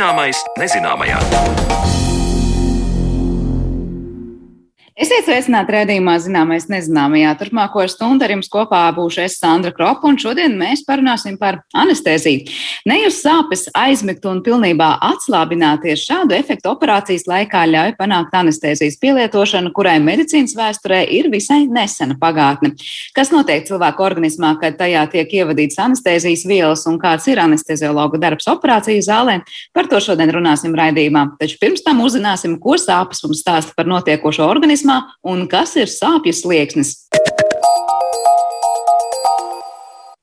Zināmais nezināmajā. Esiet sveicināti redzējumā, zināmais nezināmajā. Turpmāko stundu ar jums kopā būšu es Sandra Kropa, un šodien mēs parunāsim par anesteziju. Nejūs sāpes aizmigt un pilnībā atslābināties šādu efektu operācijas laikā ļauj panākt anestezijas pielietošanu, kurai medicīnas vēsturē ir visai nesena pagātne. Kas notiek cilvēku organismā, kad tajā tiek ievadīts anestezijas vielas un kāds ir anesteziologa darbs operāciju zālē? Par to šodien runāsim raidījumā. Taču pirms tam uzzināsim, ko sāpes mums stāsta par notiekošo organismu un kas ir sāpju slieksnis.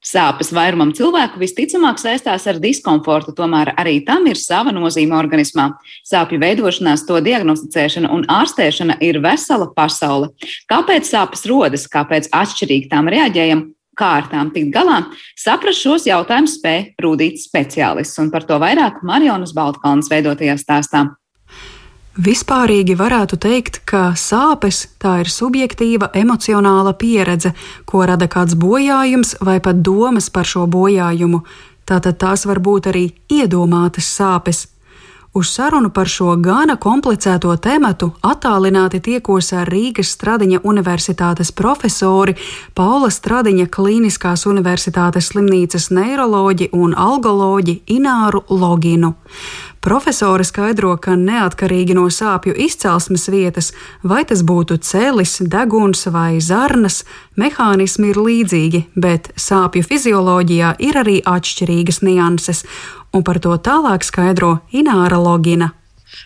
Sāpes vairumam cilvēku visticamāk saistās ar diskomfortu, tomēr arī tam ir sava nozīme organismā. Sāpju veidošanās, to diagnosticēšana un ārstēšana ir vesela pasaule. Kāpēc sāpes rodas, kāpēc atšķirīgi tām reaģējam, kā ar tām tikt galā, saprast šos jautājumus spēj rūdīt speciālists, un par to vairāk Marionas Baltkalnas veidotajā stāstā. Vispārīgi varētu teikt, ka sāpes tā ir subjektīva emocionāla pieredze, ko rada kāds bojājums vai pat domas par šo bojājumu. Tātad tās var būt arī iedomātas sāpes. Uz sarunu par šo gana komplicēto tematu attālināti tiekos ar Rīgas Stradiņa Universitātes profesori Paula Stradiņa Kliniskās Universitātes slimnīcas neiroloģi un algoloģi Ināru Loginu. Profesore skaidro, ka neatkarīgi no sāpju izcelsmes vietas, vai tas būtu celis, deguns vai zarnas, mehānismi ir līdzīgi, bet sāpju fizioloģijā ir arī atšķirīgas nianses, un par to tālāk skaidro Ināra Logina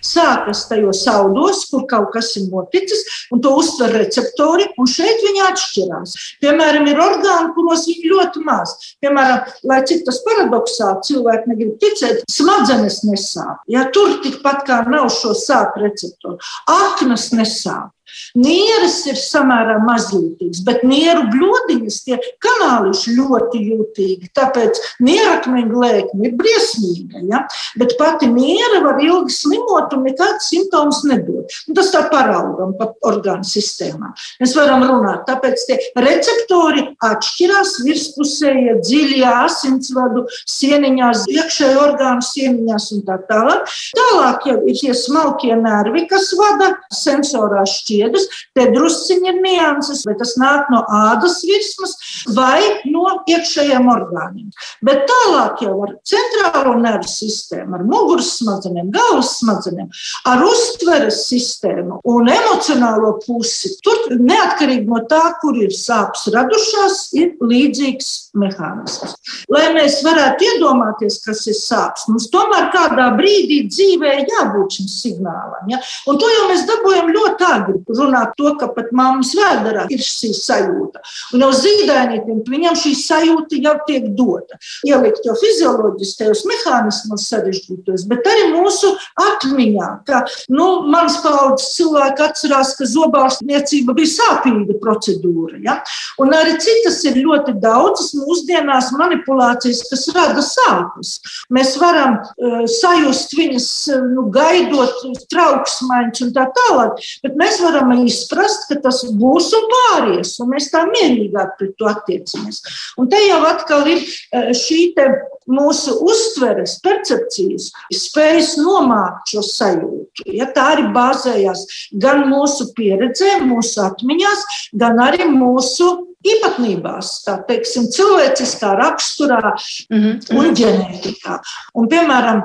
sākas tajos audos, kur kaut kas ir noticis, un to uztver receptori, un šeit viņi atšķirās. Piemēram, ir orgāni, kuros viņi ļoti maz. Piemēram, lai cik tas paradoxāli cilvēki negrib ticēt, smadzenes nesāp. Ja tur tikpat kā nav šo sāpju receptoru, aknas nesāp. Nieres ir samērā mazjūtīgas, bet nieru bludiņas, tie kanāliši ļoti jūtīgi. Tāpēc nierakmeņa glēkme ir briesmīga. Ja? Bet pati niera var ilgi slimot un nekādas simptomas nedod. Un tas tā paraugam pa orgānu sistēmā. Mēs varam runāt, tāpēc tie receptori atšķirās virspusējie, dziļie asinsvadu sieniņās, iekšējo orgānu sieniņās un tā tālāk. Tālāk jau ir tie smalkie nervi, kas vada sensorās šķiet ziedus. Te drusciņi ir nianses, vai tas nāk no ādas virsmas vai no iekšējiem orgāniem. Bet tālāk jau ar centrālo nervu sistēmu, ar muguras smadzenēm, galvas smadzenēm, ar uztveres sistēmu un emocionālo pusi. Tur neatkarīgi no tā, kur ir sāpes radušās, ir līdzīgs mehānisms. Lai mēs varētu iedomāties, kas ir sāpes, mums tomēr kādā brīdī dzīvē jābūt šim signālam. Ja? Un to jau mēs dabūjam ļoti agri runāt to, ka pat mammas vēderā ir šī sajūta. Un jau zīdainītiem viņam šī sajūta jau tiek dota. Ielikt jau fizioloģiskajos mehānismos sarežģītos, bet arī mūsu atmiņā, ka nu, mans paudzes cilvēki atcerās, ka zobārstniecība bija sāpīga procedūra. Ja? Un arī citas ir ļoti daudzas mūsdienās manipulācijas, kas rada sāpes. Mēs varam uh, sajust viņas, nu, gaidot trauksmaiņas un tā tālāk, bet mēs varam izprast, ka tas būs un pāries, un mēs tā mierīgāk pret to attiecamies. Un te jau atkal ir e, šī mūsu uztveres, percepcijas, spējas nomākt šo sajūtu. Ja, tā arī bāzējās gan mūsu pieredzē, mūsu atmiņās, gan arī mūsu īpatnībās, tā teiksim, cilvēciskā raksturā mm -hmm. un ģenētikā. Un, piemēram,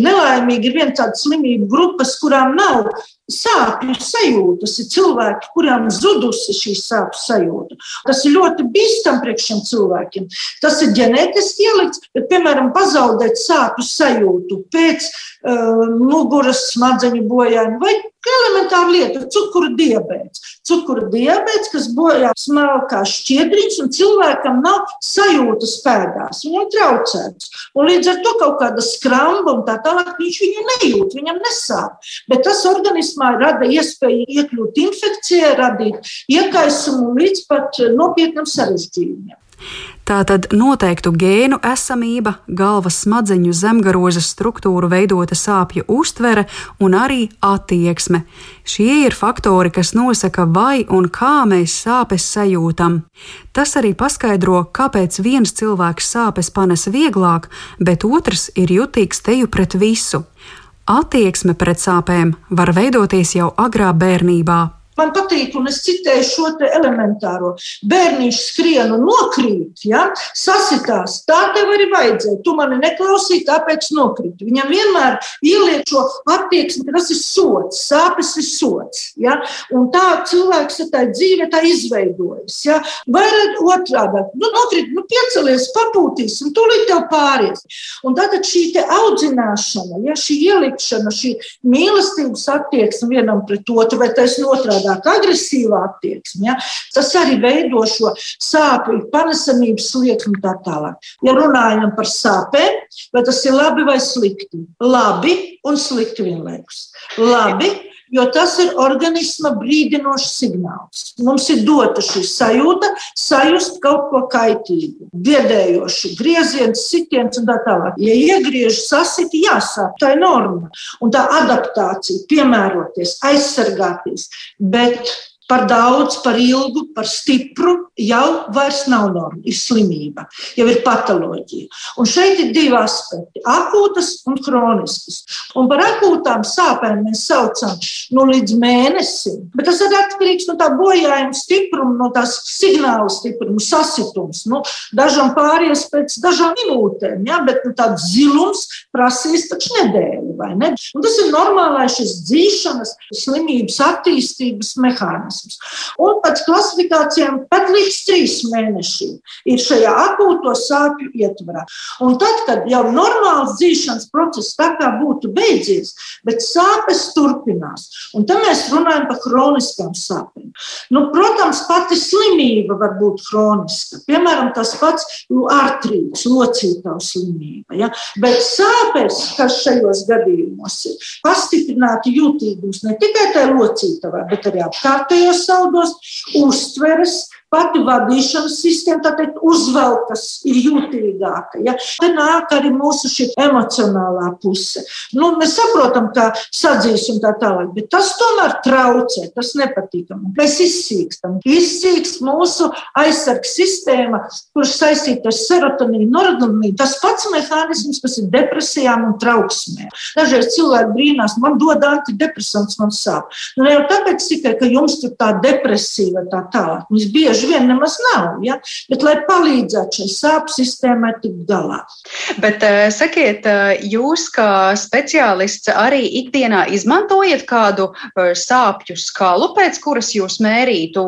nelaimīgi ir viena tāda slimību grupas, kurām nav sāpju sajūtas, ir cilvēki, kuriem zudusi šī sāpju sajūta. Tas ir ļoti bīstami priekš šiem cilvēkiem. Tas ir ģenētiski ielikts, bet, piemēram, pazaudēt sāpju sajūtu pēc muguras smadzeņu bojājuma vai elementāra lieta - cukura diabetes. Cukura diabetes, kas bojā smalkā šķiedriņš, un cilvēkam nav sajūtas pēdās, viņam traucēts. Un līdz ar to kaut kāda skramba un tā tālāk viņš viņu nejūt, viņam nesāp. Bet tas organismā rada iespēju iekļūt infekcijai, radīt iekaisumu līdz pat nopietnam sarežģījumiem. Tātad noteiktu gēnu esamība, galvas smadzeņu zemgarozes struktūru veidota sāpju uztvere un arī attieksme. Šie ir faktori, kas nosaka, vai un kā mēs sāpes sajūtam. Tas arī paskaidro, kāpēc viens cilvēks sāpes panes vieglāk, bet otrs ir jutīgs teju pret visu. Attieksme pret sāpēm var veidoties jau agrā bērnībā. Man patīk, un es citēju šo elementāro. Bērniņš skrien un nokrīt, ja? sasitās. Tā tev arī vajadzēja. Tu mani neklausīji, tāpēc nokrīt. Viņam vienmēr ieliek šo attieksmi, ka tas ir sots, sāpes ir sots. Ja? Un tā cilvēks tā dzīve tā izveidojas. Ja? Vai otrādi, nu, nokrīt, nu, piecelies, papūtīs, un tūlīt tev pāries. Un tātad šī audzināšana, ja? šī ielikšana, šī mīlestības attieksme vienam pret otru, vai taisnība otrādi savādāk agresīvā attieksme, ja, tas arī veido šo sāpju panesamības sliekšņu tā tālāk. Ja runājam par sāpēm, vai tas ir labi vai slikti? Labi un slikti vienlaikus. Labi, jo tas ir organisma brīdinošs signāls. Mums ir dota šī sajūta, sajust kaut ko kaitīgu, biedējošu, grieziens, sitiens un tā tālāk. Ja iegriež sasiti, jāsāp, tā ir norma. Un tā adaptācija, piemēroties, aizsargāties. Bet par daudz, par ilgu, par stipru jau vairs nav norma. Ir slimība, jau ir patoloģija. Un šeit ir divi aspekti - akūtas un kroniskas. Un par akūtām sāpēm mēs saucam nu, līdz mēnesim, bet tas ir atkarīgs no tā bojājuma stipruma, no tās signāla stipruma, sasitums. Nu, dažam pāries pēc dažām minūtēm, ja? bet nu, tāds zilums prasīs taču nedēļu, ne? Un tas ir normālais šis dzīšanas, slimības attīstības mehānisms mehānisms. Un pēc klasifikācijām pat līdz trīs mēnešiem ir šajā akūto sāpju ietvarā. Un tad, kad jau normāls dzīšanas process tā kā būtu beidzies, bet sāpes turpinās, un tad mēs runājam par kroniskām sāpēm. Nu, protams, pati slimība var būt kroniska. Piemēram, tas pats artrīts, locītā slimība. Ja? Bet sāpes, kas šajos gadījumos ir, pastiprināti jūtīgums ne tikai tajā locītavā, bet arī apkārtējā šajos saldos, uztveres pati vadīšanas sistēma, tā teikt, uzvelkas, ir jūtīgāka. Ja? Te nāk arī mūsu šī emocionālā puse. Nu, mēs saprotam, kā sadzīs un tā tālāk, bet tas tomēr traucē, tas nepatīkam. Mēs izsīkstam. Izsīkst mūsu aizsargs sistēma, kurš saistīta ar serotonīnu, noradonīnu. Tas pats mehānisms, kas ir depresijām un trauksmēm. Dažreiz cilvēki brīnās, man dod antidepresants, man sāp. Nu, ne jau tāpēc tikai, ka jums tur tā depresija vai tā tālāk. Mums bieži bieži vien nemaz nav. Ja? Bet, lai palīdzētu šai sāpju sistēmai tikt galā. Bet eh, sakiet, eh, jūs kā speciālists arī ikdienā izmantojat kādu eh, sāpju skalu, pēc kuras jūs mērītu,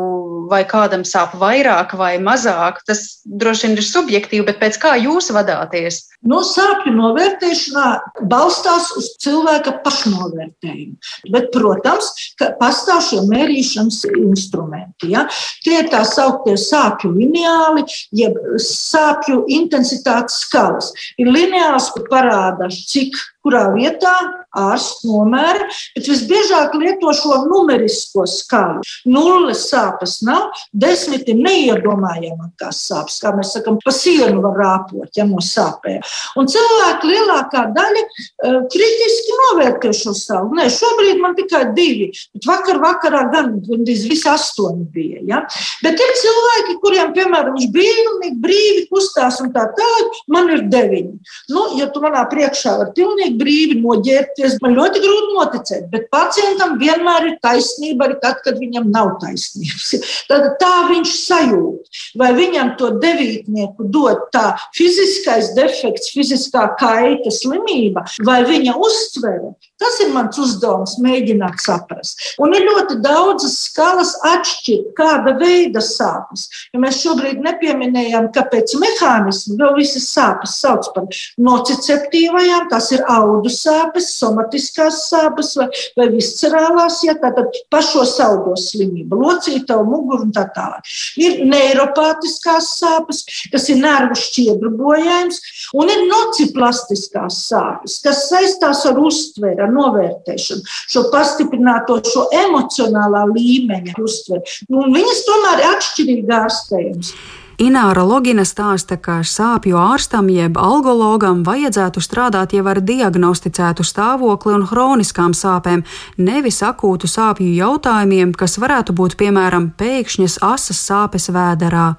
vai kādam sāp vairāk vai mazāk? Tas droši vien ir subjektīvi, bet pēc kā jūs vadāties? No sāpju novērtēšanā balstās uz cilvēka pašnovērtējumu. Bet, protams, ka pastāv šie mērīšanas instrumenti. Ja? Tie ir tā sauktie sāpju lineāli, jeb sāpju intensitātes skalas. Ir lineāls, kur parāda, cik kurā vietā ārsts nomēra, bet visbiežāk lieto šo numerisko skalu. Nulles sāpes nav, desmit ir neiedomājamākās sāpes, kā mēs sakām, pa sienu var rāpot, ja no sāpēm. Un cilvēki lielākā daļa uh, kritiski novērtē šo savu. Nē, šobrīd man tikai divi, bet vakar vakarā gan gandrīz visi astoņi bija. Ja? Bet ir cilvēki, kuriem, piemēram, viņš brīvīgi, brīvi kustās un tā tālāk, man ir deviņi. Nu, ja tu manā priekšā vari pilnīgi brīvi noģērbties. Man ļoti grūti noticēt, bet pacientam vienmēr ir taisnība arī tad, kad viņam nav taisnības. Tad tā viņš sajūt. Vai viņam to devītnieku dod tā fiziskais defekts, fiziskā kaita, slimība, vai viņa uztvere. Tas ir mans uzdevums, mēģināt saprast. Un ir ļoti daudzas skalas atšķirt, kāda veida sāpes. Ja mēs šobrīd nepieminējām, kāpēc mehānismu, jo visas sāpes sauc par nociceptīvajām, tās ir audu sāpes, somatiskās sāpes vai, vai viscerālās, ja tātad pašo saudo slimību, locītavu muguru un tā tālāk. Ir neiropātiskās sāpes, kas ir nervu šķiedru bojājums, un ir nociplastiskās sāpes, kas saistās ar uztveri, ar novērtēšanu, šo pastiprināto, šo emocionālā līmeņa uztveri. Un viņas tomēr ir atšķirīgi ārstējums. Ināra Logina stāsta, ka sāpju ārstam jeb algologam vajadzētu strādāt jau ar diagnosticētu stāvokli un hroniskām sāpēm, nevis akūtu sāpju jautājumiem, kas varētu būt piemēram pēkšņas asas sāpes vēderā.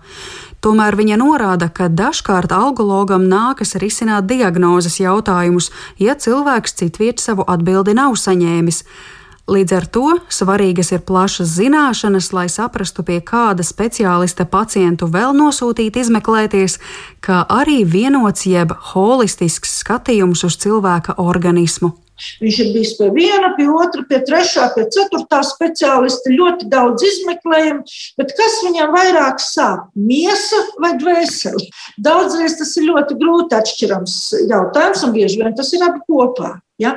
Tomēr viņa norāda, ka dažkārt algologam nākas risināt diagnozes jautājumus, ja cilvēks citviet savu atbildi nav saņēmis. Līdz ar to svarīgas ir plašas zināšanas, lai saprastu, pie kāda speciālista pacientu vēl nosūtīt izmeklēties, kā arī vienots jeb holistisks skatījums uz cilvēka organismu. Viņš ir bijis pie viena, pie otra, pie trešā, pie ceturtā speciālista, ļoti daudz izmeklējumu, bet kas viņam vairāk sāp? Miesa vai dvēsele? Daudzreiz tas ir ļoti grūti atšķirams jautājums, un bieži vien tas ir abi kopā. Ja?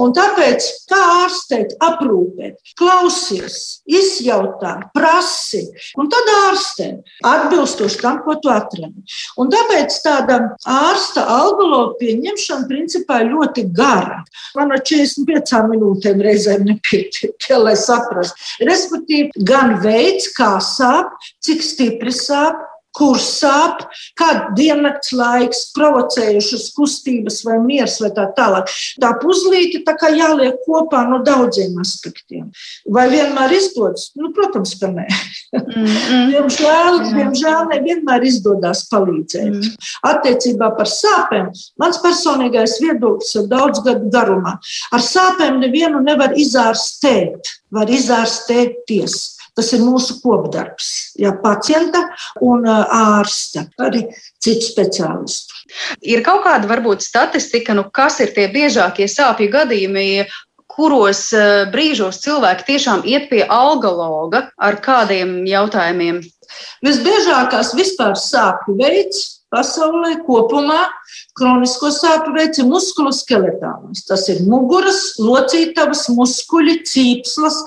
Un tāpēc, kā ārstēt, aprūpēt, klausies, izjautā, prasi, un tad ārstē atbilstoši tam, ko tu atradi. Un tāpēc tāda ārsta algologa pieņemšana principā ir ļoti gara. Man ar 45 minūtēm reizēm nepietiek, lai saprastu. Respektīvi, gan veids, kā sāp, cik stipri sāp, kur sāp, kāda diennakts laiks, provocējušas kustības vai miers vai tā tālāk. Tā puzlīte tā kā jāliek kopā no daudziem aspektiem. Vai vienmēr izdodas? Nu, protams, ka nē. Mm, mm. diemžēl, diemžēl nevienmēr izdodas palīdzēt. Mm. Attiecībā par sāpēm mans personīgais viedoklis ir daudz gadu garumā. Ar sāpēm nevienu nevar izārstēt, var izārstēties. Tas ir mūsu kopdarbs, ja pacienta un ārsta, arī citu speciālistu. Ir kaut kāda varbūt statistika, nu, kas ir tie biežākie sāpju gadījumi, kuros brīžos cilvēki tiešām iet pie algologa ar kādiem jautājumiem? Visbiežākās vispār sāpju veids pasaulē kopumā kronisko sāpju veids ir muskuloskeletālais. Tas ir muguras, locītavas, muskuļi, cīpslas,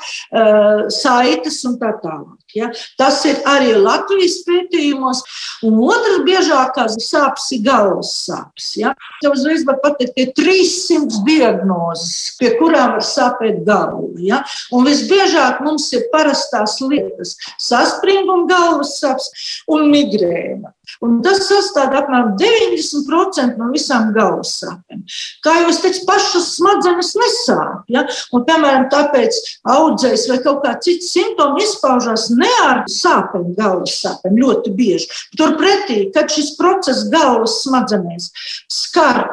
saites un tā tālāk. Ja? Tas ir arī Latvijas pētījumos. Un otrs biežākās sāpes ir galvas sāpes. Ja? Tev uzreiz var pateikt, ka ir 300 diagnozes, pie kurām var sāpēt galva. Ja? Un visbiežāk mums ir parastās lietas - saspringuma galvas sāpes un migrēna. Un tas sastāv apmēram 90% no visām galvas sāpēm. Kā jau es teicu, pašas smadzenes nesāp. Ja? Un, piemēram, tāpēc audzējs vai kaut kā cits simptomi izpaužās ne ar sāpēm, galvas sāpēm ļoti bieži. Turpretī, kad šis process galvas smadzenēs skar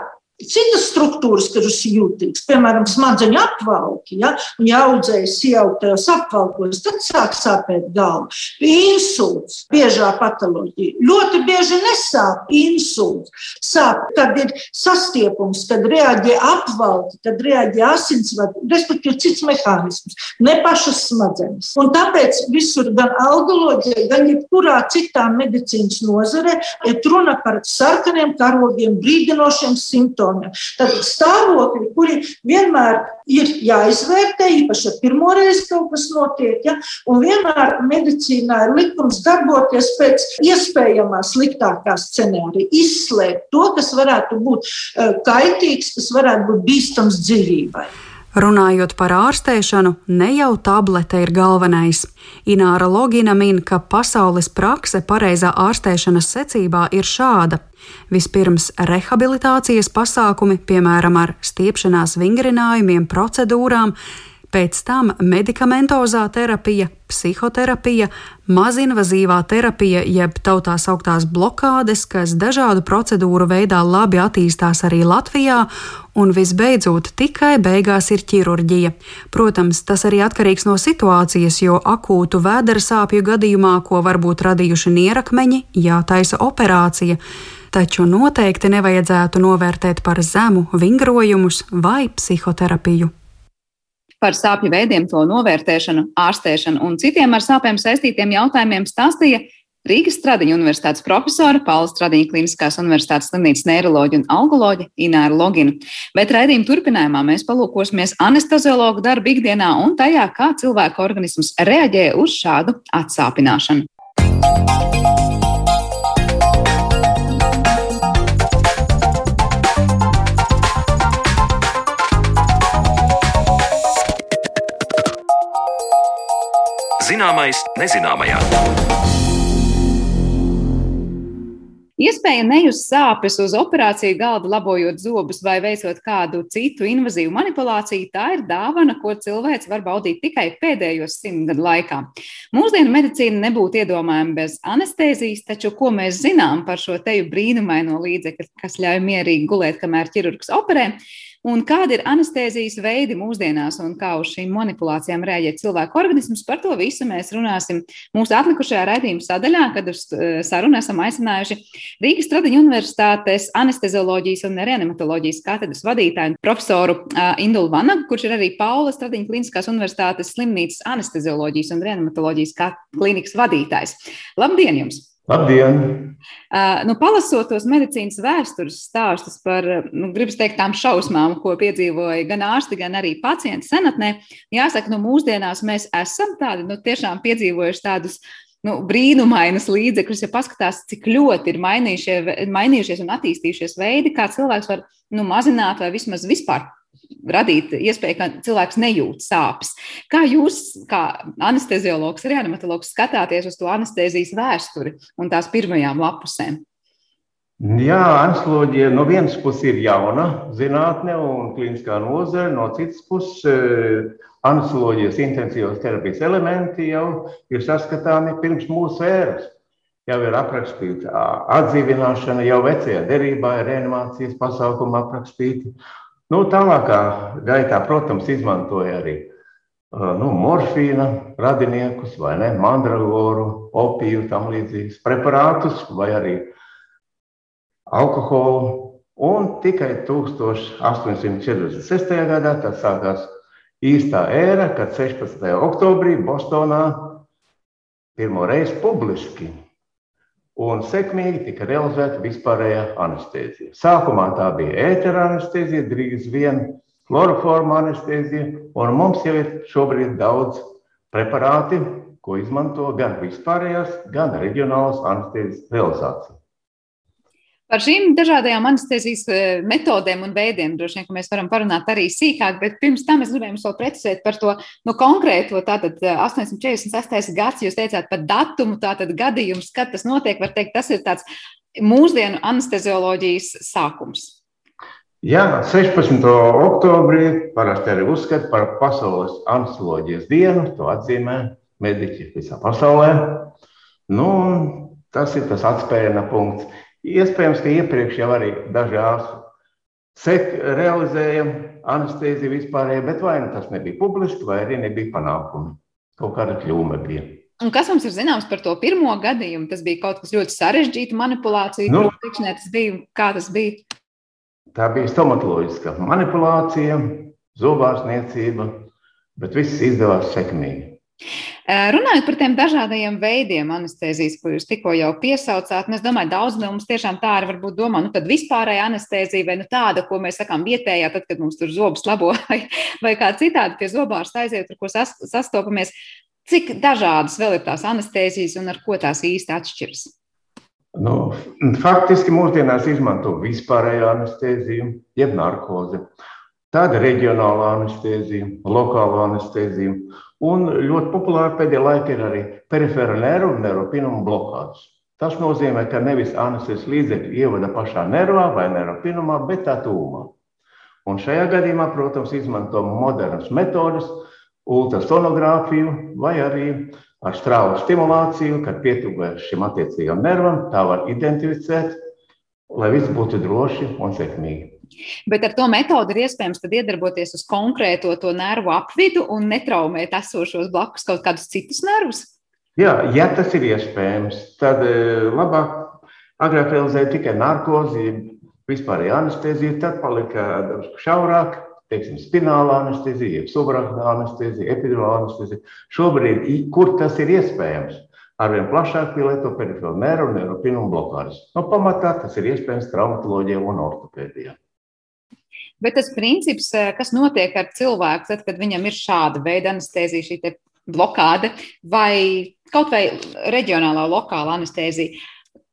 citas struktūras, kuras ir jūtīgas, piemēram, smadzeņu apvalki. Ja, un, ja audzējs ieaug tajos apvalkos, tad sāk sāpēt galva. Insults, biežā patoloģija. Ļoti bieži nesāp insults. Sāp, kad ir sastiepums, kad reaģē apvalki, kad reaģē asinsvadi, respektīvi cits mehānisms, ne pašas smadzenes. Un tāpēc visur, gan algoloģijā, gan jebkurā citā medicīnas nozarē, ir runa par sarkaniem karogiem, brīdinošiem simptomiem simptomiem. Tad stāvokļi, kuri vienmēr ir jāizvērtē, īpaši ar pirmo reizi kaut kas notiek, ja? un vienmēr medicīnā ir likums darboties pēc iespējamā sliktākā scenārija, izslēgt to, kas varētu būt eh, kaitīgs, kas varētu būt bīstams dzīvībai. Runājot par ārstēšanu, ne jau tablete ir galvenais. Ināra Logina min, ka pasaules prakse pareizā ārstēšanas secībā ir šāda. Vispirms rehabilitācijas pasākumi, piemēram, ar stiepšanās vingrinājumiem, procedūrām, pēc tam medikamentozā terapija, psihoterapija, mazinvazīvā terapija, jeb tautā sauktās blokādes, kas dažādu procedūru veidā labi attīstās arī Latvijā, un visbeidzot tikai beigās ir ķirurģija. Protams, tas arī atkarīgs no situācijas, jo akūtu vēdera sāpju gadījumā, ko varbūt radījuši nierakmeņi, jātaisa operācija taču noteikti nevajadzētu novērtēt par zemu vingrojumus vai psihoterapiju. Par sāpju veidiem, to novērtēšanu, ārstēšanu un citiem ar sāpēm saistītiem jautājumiem stāstīja Rīgas Stradiņa universitātes profesora Paula Stradiņa Kliniskās universitātes slimnīcas neiroloģija un algoloģija Ināra Logina. Bet raidījuma turpinājumā mēs palūkosimies anesteziologu darbu ikdienā un tajā, kā cilvēka organisms reaģē uz šādu atsāpināšanu. Zināmais nezināmajā. Iespēja nejust sāpes uz operāciju galda, labojot zobus vai veicot kādu citu invazīvu manipulāciju, tā ir dāvana, ko cilvēks var baudīt tikai pēdējos simt gadu laikā. Mūsdienu medicīna nebūtu iedomājama bez anestēzijas, taču ko mēs zinām par šo teju brīnumaino līdzekli, kas ļauj mierīgi gulēt, kamēr ķirurgs operē? Un kādi ir anestēzijas veidi mūsdienās un kā uz šīm manipulācijām rēģē cilvēku organisms? Par to visu mēs runāsim mūsu atlikušajā raidījuma sadaļā, kad uz eh, sarunu esam aicinājuši Rīgas Tradiņu Universitātes anestezioloģijas un reanimatoloģijas katedras vadītāju profesoru Indulu Vanagu, kurš ir arī Paula Stradiņa Kliniskās Universitātes slimnīcas anestezioloģijas un reanimatoloģijas klinikas vadītājs. Labdien jums! Labdien! Uh, nu, palasot tos medicīnas vēstures stāstus par, nu, gribas teikt, tām šausmām, ko piedzīvoja gan ārsti, gan arī pacienti senatnē, jāsaka, nu, mūsdienās mēs esam tādi, nu, tiešām piedzīvojuši tādus nu, brīnumainas līdzekļus, ja paskatās, cik ļoti ir mainījušies un attīstījušies veidi, kā cilvēks var nu, mazināt vai vismaz vispār radīt iespēju, ka cilvēks nejūt sāpes. Kā jūs, kā anesteziologs, reanimatologs, skatāties uz to anestezijas vēsturi un tās pirmajām lapusēm? Jā, anestezija no vienas puses ir jauna zinātne un kliniskā nozare, no citas puses eh, anestezijas intensīvās terapijas elementi jau ir saskatāmi pirms mūsu ēras. Jau ir aprakstīta atdzīvināšana, jau vecajā derībā ir reanimācijas pasākumi aprakstīti. Nu, tālākā gaitā, protams, izmantoja arī nu, morfīna radiniekus, vai ne, mandragoru, opiju, tam līdzīgus preparātus, vai arī alkoholu. Un tikai 1846. gadā tas sākās īstā ēra, kad 16. oktobrī Bostonā pirmo reizi publiski un sekmīgi tika realizēta vispārējā anestezija. Sākumā tā bija ētera anestezija, drīz vien chloroforma anestezija, un mums jau ir šobrīd daudz preparāti, ko izmanto gan vispārējās, gan reģionālās anestezijas realizācija. Par šīm dažādajām anestezijas eh, metodēm un veidiem droši vien mēs varam parunāt arī sīkāk, bet pirms tam es gribēju jums vēl precizēt par to nu, konkrēto. Tātad 846. Eh, gads, jūs teicāt par datumu, tātad gadījums, kad tas notiek, var teikt, tas ir tāds mūsdienu anestezioloģijas sākums. Jā, 16. oktobrī parasti arī uzskata par pasaules anestezioloģijas dienu. To atzīmē mediķi visā pasaulē. Nu, tas ir tas atspēriena punkts. Iespējams, ka iepriekš jau arī daži ārsti realizēja anesteziju vispārēju, bet vai nu tas nebija publiski, vai arī nebija panākumi. Kaut kāda kļūme bija. Un kas mums ir zināms par to pirmo gadījumu? Tas bija kaut kas ļoti sarežģīts, manipulācija. Nu, tas bija, kā tas bija? Tā bija stomatoloģiska manipulācija, zobārstniecība, bet viss izdevās sekmīgi. Runājot par tiem dažādajiem veidiem anestezijas, ko jūs tikko jau piesaucāt, es domāju, daudz no mums tiešām tā arī varbūt domā, nu tad vispārēja anestezija vai nu tāda, ko mēs sakām vietējā, tad, kad mums tur zobus labo vai, vai kā citādi pie zobārsta aiziet, ar ko sas, sastopamies. Cik dažādas vēl ir tās anestezijas un ar ko tās īsti atšķiras? Nu, faktiski mūsdienās izmanto vispārējo anesteziju, jeb narkozi. Tāda reģionāla anestezija, lokāla anestezija Un ļoti populāri pēdējā laikā ir arī perifēra nervu un nervopinuma blokādes. Tas nozīmē, ka nevis anestezijas līdzekļi ievada pašā nervā vai nervopinumā, bet tā tūmā. Un šajā gadījumā, protams, izmanto modernas metodes, ultrasonogrāfiju vai arī ar strāvu stimulāciju, kad pietuvojas šim attiecīgam nervam, tā var identificēt, lai viss būtu droši un sekmīgi. Bet ar to metodi ir iespējams iedarboties uz konkrēto to nervu apvidu un netraumēt esošos blakus kaut kādus citus nervus. Jā, ja tas ir iespējams, tad e, labāk agrāk realizēja tikai narkozi, vispārēja anestezija, tad palika šaurāk, teiksim, spināla anestezija, subarachnoīda anestezija, epidurāla anestezija. Šobrīd, kur tas ir iespējams, arvien plašāk pielieto perifēru nervu un nervu blokādes. No pamatā tas ir iespējams traumatoloģijā un ortopēdijā. Bet tas princips, eh, kas notiek ar cilvēku, tad, kad viņam ir šāda veida anestezija, šī blokāde vai kaut vai reģionālā, lokāla anestezija,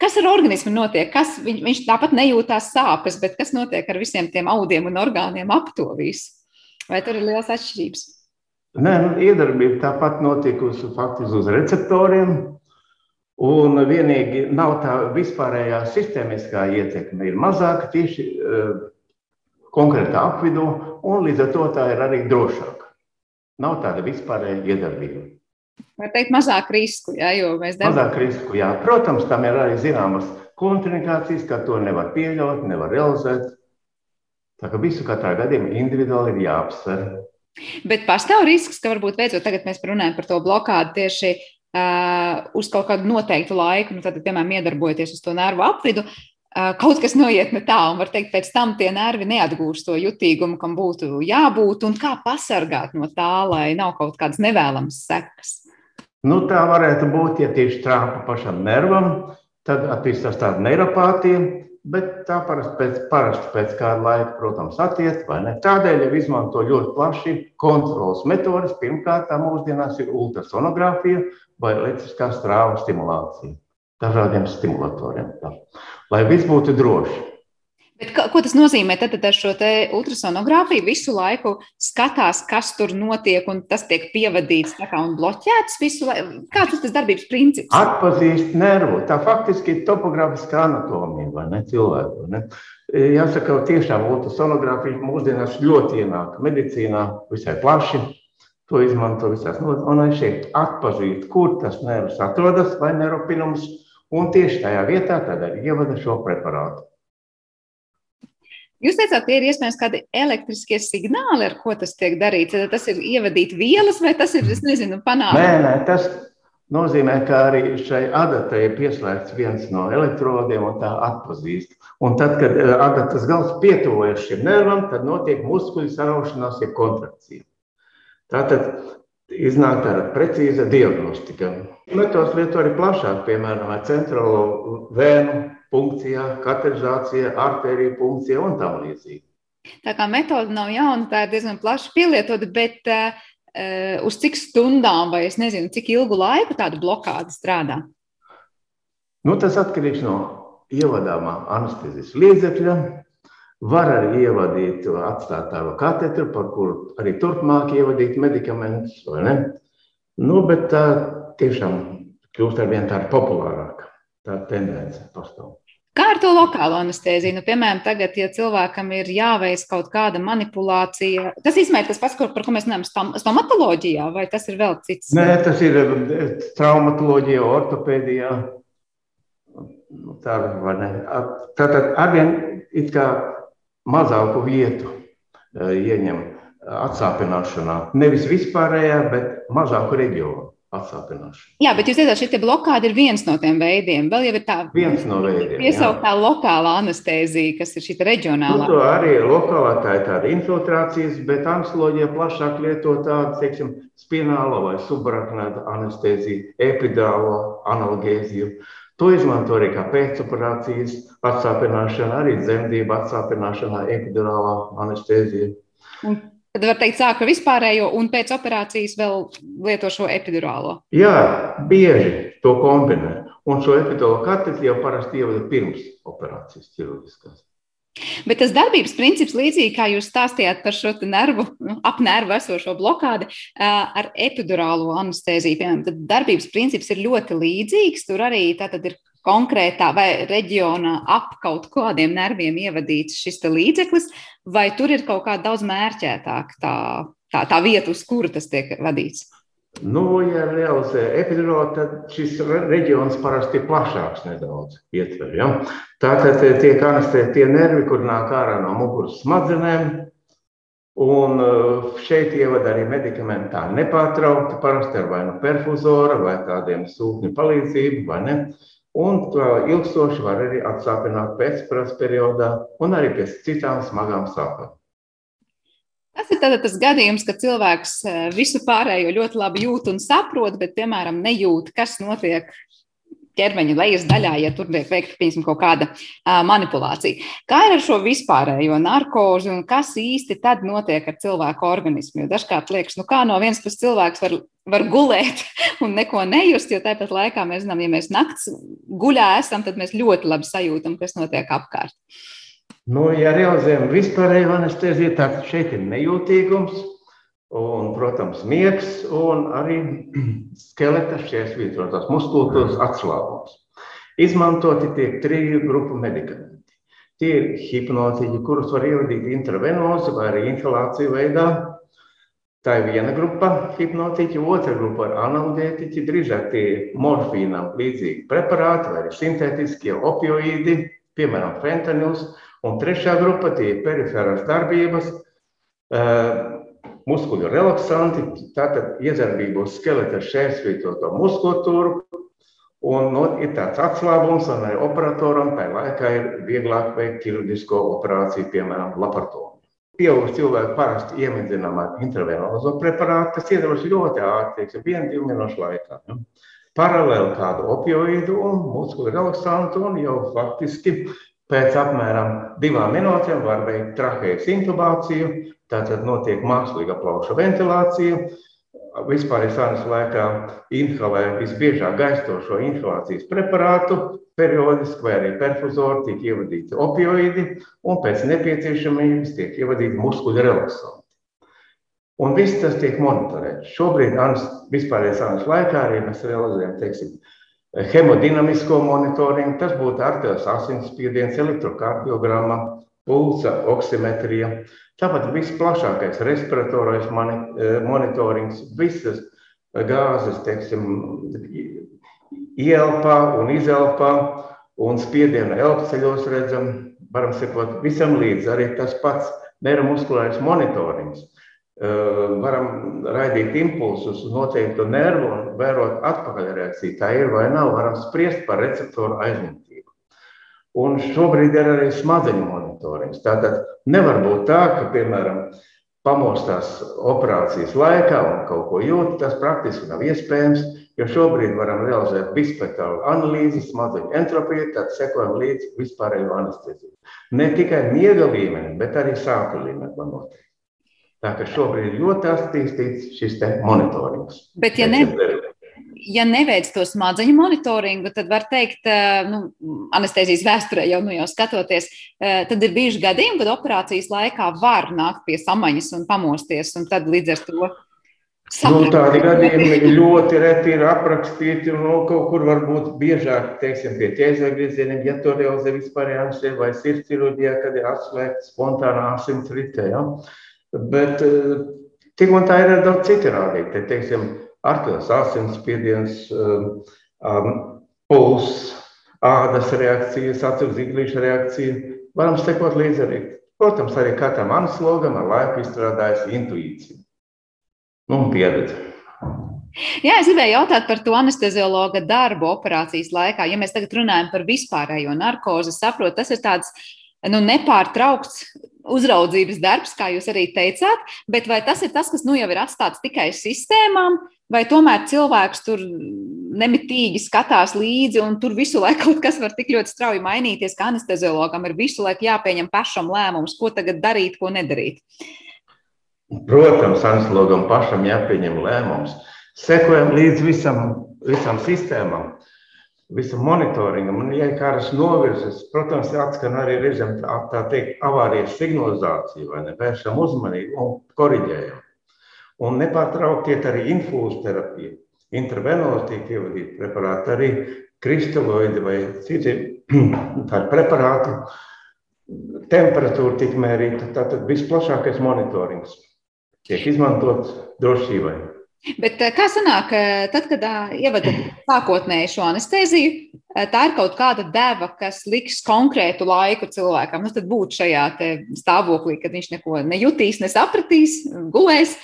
kas ar organismu notiek? Kas, viņ, viņš tāpat nejūtās sāpes, bet kas notiek ar visiem tiem audiem un orgāniem ap to visu? Vai tur ir liels atšķirības? Nē, nu, iedarbība tāpat notikusi faktiski uz receptoriem. Un vienīgi nav tā vispārējā sistēmiskā ietekme, ir mazāka tieši uh, konkrētā apvidū, un līdz ar to tā ir arī drošāka. Nav tāda vispārēja iedarbība. Var teikt, mazāk risku, jā, jo mēs darām. Mazāk risku, jā. Protams, tam ir arī zināmas kontraindikācijas, ka to nevar pieļaut, nevar realizēt. Tā kā visu katrā gadījumā individuāli ir jāapsver. Bet pastāv risks, ka varbūt beidzot tagad mēs runājam par to blokādu tieši uh, uz kaut kādu noteiktu laiku, nu, tad, piemēram, iedarbojoties uz to nervu apvidu, kaut kas noiet ne tā, un var teikt, pēc tam tie nervi neatgūst to jutīgumu, kam būtu jābūt, un kā pasargāt no tā, lai nav kaut kādas nevēlamas sekas. Nu, tā varētu būt, ja tieši trāpa pašam nervam, tad attīstās tāda neiropātija, bet tā parasti pēc, parasti pēc kāda laika, protams, attiest, vai ne? Tādēļ jau izmanto ļoti plaši kontrolas metodas. Pirmkārt, tā mūsdienās ir ultrasonogrāfija vai elektriskā strāva stimulācija dažādiem stimulatoriem. Tā. Lai viss būtu droši. Bet, ko tas nozīmē? Tad, tad ar šo ultrasonogrāfiju visu laiku skatās, kas tur notiek, un tas tiek pievadīts un bloķēts visu laiku. Kāds ir tas darbības princips? Atpazīst nervu. Tā faktiski ir topografiskā anatomija, vai ne cilvēku. Ne? Jāsaka, tiešām ultrasonogrāfija mūsdienās ļoti ienāk medicīnā visai plaši. To izmanto visās nozarēs. Un šeit atpazīt, kur tas nervs atrodas vai neropinums, un tieši tajā vietā tad arī ievada šo preparātu. Jūs teicāt, ka ir iespējams kādi elektriskie signāli, ar ko tas tiek darīts. Tad tas ir ievadīt vielas, vai tas ir, es nezinu, panākums? Nē, nē, tas nozīmē, ka arī šai adatai ir pieslēgts viens no elektrodiem un tā atpazīst. Un tad, kad eh, adatas gals pietuvojas šim nervam, tad notiek muskuļu saraušanās, jeb kontrakcija. Tātad iznāk tāda precīza diagnostika. Metodas lieto arī plašāk, piemēram, centrālo vēnu punkcijā, katerizācijā, arteriju punkcijā un tam līdzīgi. Tā kā metode nav jauna, tā ir diezgan plaši pielietota, bet uh, uz cik stundām vai es nezinu, cik ilgu laiku tāda blokāde strādā? Nu, tas atkarīgs no ievadāmā anestezijas līdzekļa. Var arī ievadīt atstātāju katetru, par kuru arī turpmāk ievadīt medikamentus? Nu, bet tā tiešām kļūst ar vien tāda populārāka tā tendence pastāv. Kā ar to lokālo anesteziju? Nu, piemēram, tagad, ja cilvēkam ir jāveic kaut kāda manipulācija, tas ir tas pats, par ko mēs runājam, stomatoloģijā, vai tas ir vēl cits? Nē, tas ir eh, traumatoloģija, ortopēdijā. Nu, tā var ne. Tātad arvien it kā mazāku vietu eh, ieņem atsāpināšanā. Nevis vispārējā, bet mazāku reģionu atsāpināšanu. Jā, bet jūs teicāt, šī blokāde ir viens no tiem veidiem. Vēl jau ir tā viens no veidiem. Piesauktā lokālā anestēzija, kas ir šī reģionālā. Nu, to arī ir lokālā, tā ir tāda infiltrācijas, bet anestezija plašāk lieto tādu, teiksim, spinālo vai subaraknēta anesteziju, epidālo analgēziju. To izmanto arī kā pēcoperācijas atsāpināšana, arī dzemdību atsāpināšanā, epidurālā anestezija. Un Tad var teikt, sāk ar vispārējo, un pēc operācijas vēl lieto šo epidurālo. Jā, bieži to kombinē. Un šo epidurālo katru jau parasti ievada pirms operācijas ķirurģiskās. Bet tas darbības princips, līdzīgi kā jūs stāstījāt par šo nervu, nu, ap nervu esošo blokādi ar epidurālo anesteziju, piemēram, tad darbības princips ir ļoti līdzīgs. Tur arī ir konkrētā vai reģionā ap kaut kādiem nerviem ievadīts šis līdzeklis, vai tur ir kaut kā daudz mērķētāk tā, tā, tā vieta, uz kuru tas tiek vadīts? Nu, ja realizē epidurāli, tad šis reģions parasti ir plašāks nedaudz ietver. Ja? Tātad tiek anestēti tie nervi, kur nāk ārā no muguras smadzenēm, un šeit ievada arī medikamenti tā nepārtraukti, parasti ar vai nu perfuzora vai tādiem sūkņu palīdzību, vai ne? Un to ilgstoši var arī atsāpināt pēcprāts periodā un arī pēc citām smagām sāpēm. Tas ir tas gadījums, kad cilvēks eh, visu pārējo ļoti labi jūt un saprot, bet, piemēram, nejūt, kas notiek ķermeņa lejas daļā, ja tur tiek veikta piemēram, kaut kāda uh, manipulācija. Kā ir ar šo vispārējo narkozi un kas īsti tad notiek ar cilvēku organismu? Jo dažkārt liekas, nu kā no vienas puses cilvēks var, var gulēt un neko nejust, jo tāpat laikā mēs zinām, ja mēs nakts guļā esam, tad mēs ļoti labi sajūtam, kas notiek apkārt. Nu, ja realizējam vispārējo anesteziju, tad šeit ir nejūtīgums. un, protams, miegs un arī skeleta šķērsvītrotās muskultūras atslābums. Izmantoti tiek triju grupu medikamenti. Tie ir hipnotiķi, kurus var ievadīt intravenozi vai arī inhalāciju veidā. Tā ir viena grupa hipnotiķi, otra grupa ir analgētiķi, drīzāk tie morfīnam līdzīgi preparāti vai arī sintētiskie opioīdi, piemēram, fentanils. Un trešā grupa tie ir periferās darbības, muskuļu relaksanti, tātad iedarbība uz skeleta šķērsvītoto muskultūru, Un nu, ir tāds atslābums, un arī operatoram tajā laikā ir vieglāk veikt ķirurģisko operāciju, piemēram, laparatomu. Pieauguši cilvēki parasti iemidzinām ar intravenozo preparātu, kas iedarbojas ļoti ātri, teiksim, vienu, divu minūšu laikā. Ja? Paralēli kādu opioīdu un muskuļu relaksantu, un jau faktiski pēc apmēram divām minūtēm var veikt trahejas intubāciju, tātad notiek mākslīga plauša ventilācija, vispār sanas laikā inhalē visbiežāk gaistošo inhalācijas preparātu, periodiski vai arī perfuzori tiek ievadīti opioīdi un pēc nepieciešamības tiek ievadīti muskuļu relaksanti. Un viss tas tiek monitorēts. Šobrīd, vispārējais sanas laikā, arī mēs realizējam, teiksim, hemodinamisko monitoringu. Tas būtu artēras asinsspiediens, elektrokardiogramma, pulsa oksimetrija. Tāpat visplašākais respiratorais e, monitorings, visas gāzes, teiksim, ielpā un izelpā un spiediena elpceļos redzam, varam sekot visam līdzi. Arī tas pats neiromuskulārais monitorings. E, varam raidīt impulsus uz noteiktu nervu un vērot atpakaļreakciju. Tā ir vai nav, varam spriest par receptoru aizņemtību. Un šobrīd ir arī smadzeņu monitorings. Tātad nevar būt tā, ka, piemēram, pamostās operācijas laikā un kaut ko jūt, tas praktiski nav iespējams, jo šobrīd varam realizēt bispektrālu analīzi, smadzeņu entropiju, tad sekojam līdz vispārējo anesteziju. Ne tikai miega līmeni, bet arī sāpju līmeni var noteikt. Tā ka šobrīd ir ļoti attīstīts šis monitorings. Bet, ja ne, ja neveic to smadzeņu monitoringu, tad var teikt, eh, nu, anestezijas vēsturē jau, nu, jau skatoties, eh, tad ir bijuši gadījumi, kad operācijas laikā var nākt pie samaņas un pamosties, un tad līdz ar to. Nu, tādi gadījumi ļoti reti ir aprakstīti, nu, kaut kur varbūt biežāk, teiksim, pie ķēzargriezieniem, ja to realizē vispārējā anestezija vai sirds ķirurģijā, kad ir atslēgta spontānā asins ritē. Ja? Bet eh, tik un tā ir daudz citu rādītāju. Te, teiksim, artēras asinsspiediens, um, um, pulss, ādas reakcijas, acu zīklīša reakcija. Varam sekot līdzi arī. Protams, arī katram aneslogam ar laiku izstrādājas intuīcija nu, un pieredze. Jā, es gribēju jautāt par to anesteziologa darbu operācijas laikā. Ja mēs tagad runājam par vispārējo narkozi, saprotu, tas ir tāds nu, nepārtraukts uzraudzības darbs, kā jūs arī teicāt, bet vai tas ir tas, kas nu jau ir atstāts tikai sistēmām, vai tomēr cilvēks tur nemitīgi skatās līdzi, un tur visu laiku kaut kas var tik ļoti strauji mainīties, ka anesteziologam ir visu laiku jāpieņem pašam lēmums, ko tagad darīt, ko nedarīt. Protams, anesteziologam pašam jāpieņem lēmums. Sekojam līdz visam, visam sistēmam, visam monitoringam. Un, ja kādas novirzes, protams, atskan arī reizēm tā, tā teikt, avārijas signalizācija, vai ne, vēršam uzmanību un koriģējam. Un nepārtraukti iet arī infūzija terapija. Intravenozi tiek ievadīti preparāti, arī kristaloidi vai citi preparāti. Temperatūra tiek mērīta. Tātad visplašākais monitorings tiek izmantots drošībai. Bet eh, kā sanāk, eh, tad, kad eh, ievadat sākotnēji šo anesteziju, tā ir kaut kāda deva, kas liks konkrētu laiku cilvēkam. Nu, tad būt šajā stāvoklī, kad viņš neko nejutīs, nesapratīs, gulēs.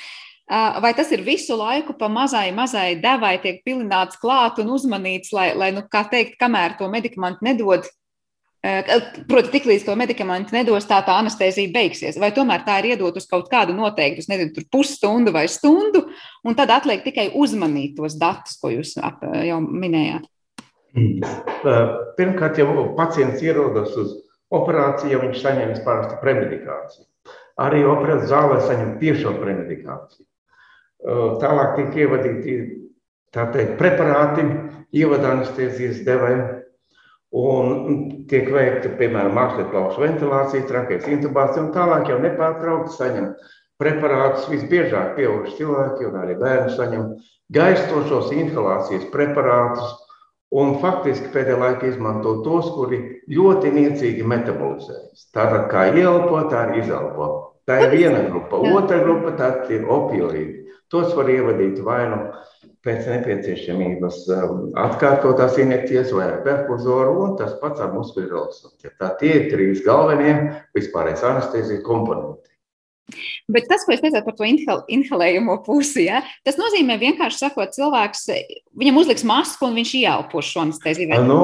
Vai tas ir visu laiku pa mazai, mazai devai tiek pilināts klāt un uzmanīts, lai, lai nu, kā teikt, kamēr to medikamentu nedod, Proti, tiklīdz to medikamentu nedos, tā tā anestezija beigsies. Vai tomēr tā ir iedot uz kaut kādu noteiktu, nezinu, pusstundu vai stundu, un tad atliek tikai uzmanīt tos datus, ko jūs jau minējāt? Pirmkārt, ja pacients ierodas uz operāciju, viņš saņems parasti premedikāciju. Arī operācijas zālē saņem tiešo premedikāciju. Tālāk tiek ievadīti teikt, preparāti, ievada anestezijas devēja, un tiek veikta, piemēram, mākslinieka plaušu ventilācija, trakejas intubācija, un tālāk jau nepārtraukti saņem preparātus. Visbiežāk pieauguši cilvēki un arī bērni saņem gaistošos inhalācijas preparātus. Un faktiski pēdējā laikā izmanto tos, kuri ļoti niecīgi metabolizējas. Tātad kā ielpo, tā arī izelpo. Tā ir viena grupa. Otra grupa ir opioīdi. Tos var ievadīt vai nu pēc nepieciešamības um, atkārtotās injekcijas vai ar perfuzoru, un tas pats ar muskuļu relaksāciju. Tā tie ir trīs galvenie vispārējais anestezijas komponenti. Bet tas, ko es teicu par to inhalējumu pusi, ja, tas nozīmē vienkārši sakot, cilvēks viņam uzliks masku un viņš ieelpos šo anesteziju. Nu,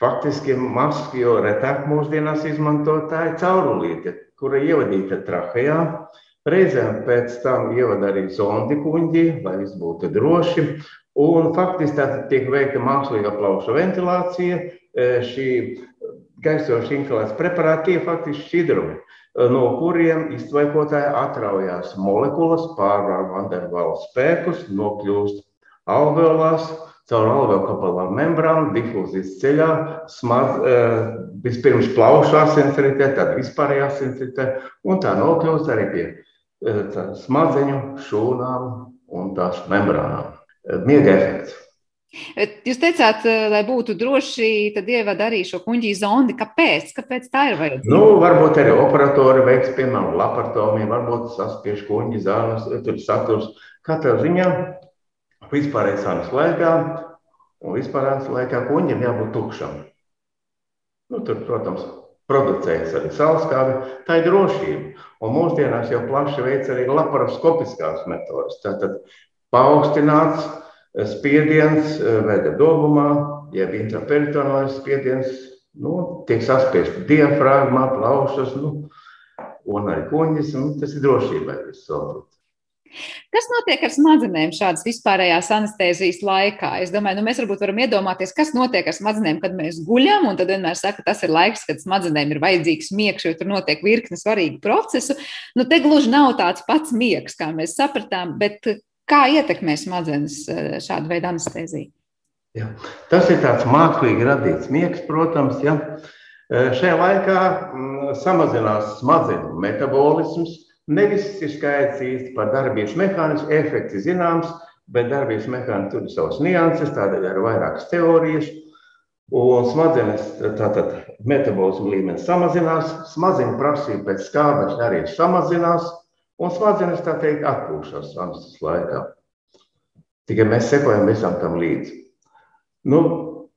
faktiski masku jau retāk mūsdienās izmantotāji caurulīte, kura ievadīta trahejā. Reizēm pēc tam ievada arī zondi kuģi, lai viss būtu droši. Un faktiski tā tiek veikta mākslīga plaušu ventilācija. E, šī gaisoša inhalēts preparāti tie faktiski šķidrumi, e, no kuriem iztvaikotāji atraujās molekulas, pārvar Vandervaala spēkus, nokļūst alveolās, caur alveokapilāru membrānu, difūzijas ceļā, smaz, e, vispirms plaušu asinsritē, tad vispārējā asinsritē, un tā nokļūst arī pie smadzeņu, šūnām un tās membrānām. Miega efekts. Jūs teicāt, lai būtu droši, tad ievada arī šo kuģi zondi. Kāpēc? Kāpēc tā ir vajadzīga? Nu, varbūt arī operatori veiks, piemēram, laparotomiju, varbūt saspiež kuģi zāles, tur saturs. Katrā ziņā vispārējais sanas laikā un vispārējais laikā kuģim jābūt tukšam. Nu, tur, protams, producējas arī sauskābi, tā ir drošība. Un mūsdienās jau plaši veic arī laparoskopiskās metodas. Tātad paaugstināts eh, spiediens eh, veda dobumā, jeb intraperitonālais spiediens, nu, tiek saspiesti diafragmā, plaušas, nu, un arī kuņģis, un tas ir drošībai viss saprot. Kas notiek ar smadzenēm šādas vispārējās anestēzijas laikā? Es domāju, nu, mēs varbūt varam iedomāties, kas notiek ar smadzenēm, kad mēs guļam, un tad vienmēr saka, tas ir laiks, kad smadzenēm ir vajadzīgs miegs, jo tur notiek virkne svarīgu procesu. Nu, te gluži nav tāds pats miegs, kā mēs sapratām, bet kā ietekmē smadzenes eh, šāda veida anestēzija? Ja. Tas ir tāds mākslīgi radīts miegs, protams. Ja. Eh, šajā laikā mm, samazinās smadzeņu metabolisms, Nevis ir skaidrs īsti par darbības mehānismu, efekts ir zināms, bet darbības mehānisms tur ir savas nianses, tādēļ ir vairākas teorijas. Un smadzenes, tātad metabolismu līmenis samazinās, smadzeņu prasība pēc skābekļa arī samazinās, un smadzenes, tā teikt, atpūšas anestezijas laikā. Tikai mēs sekojam visam tam līdzi. Nu,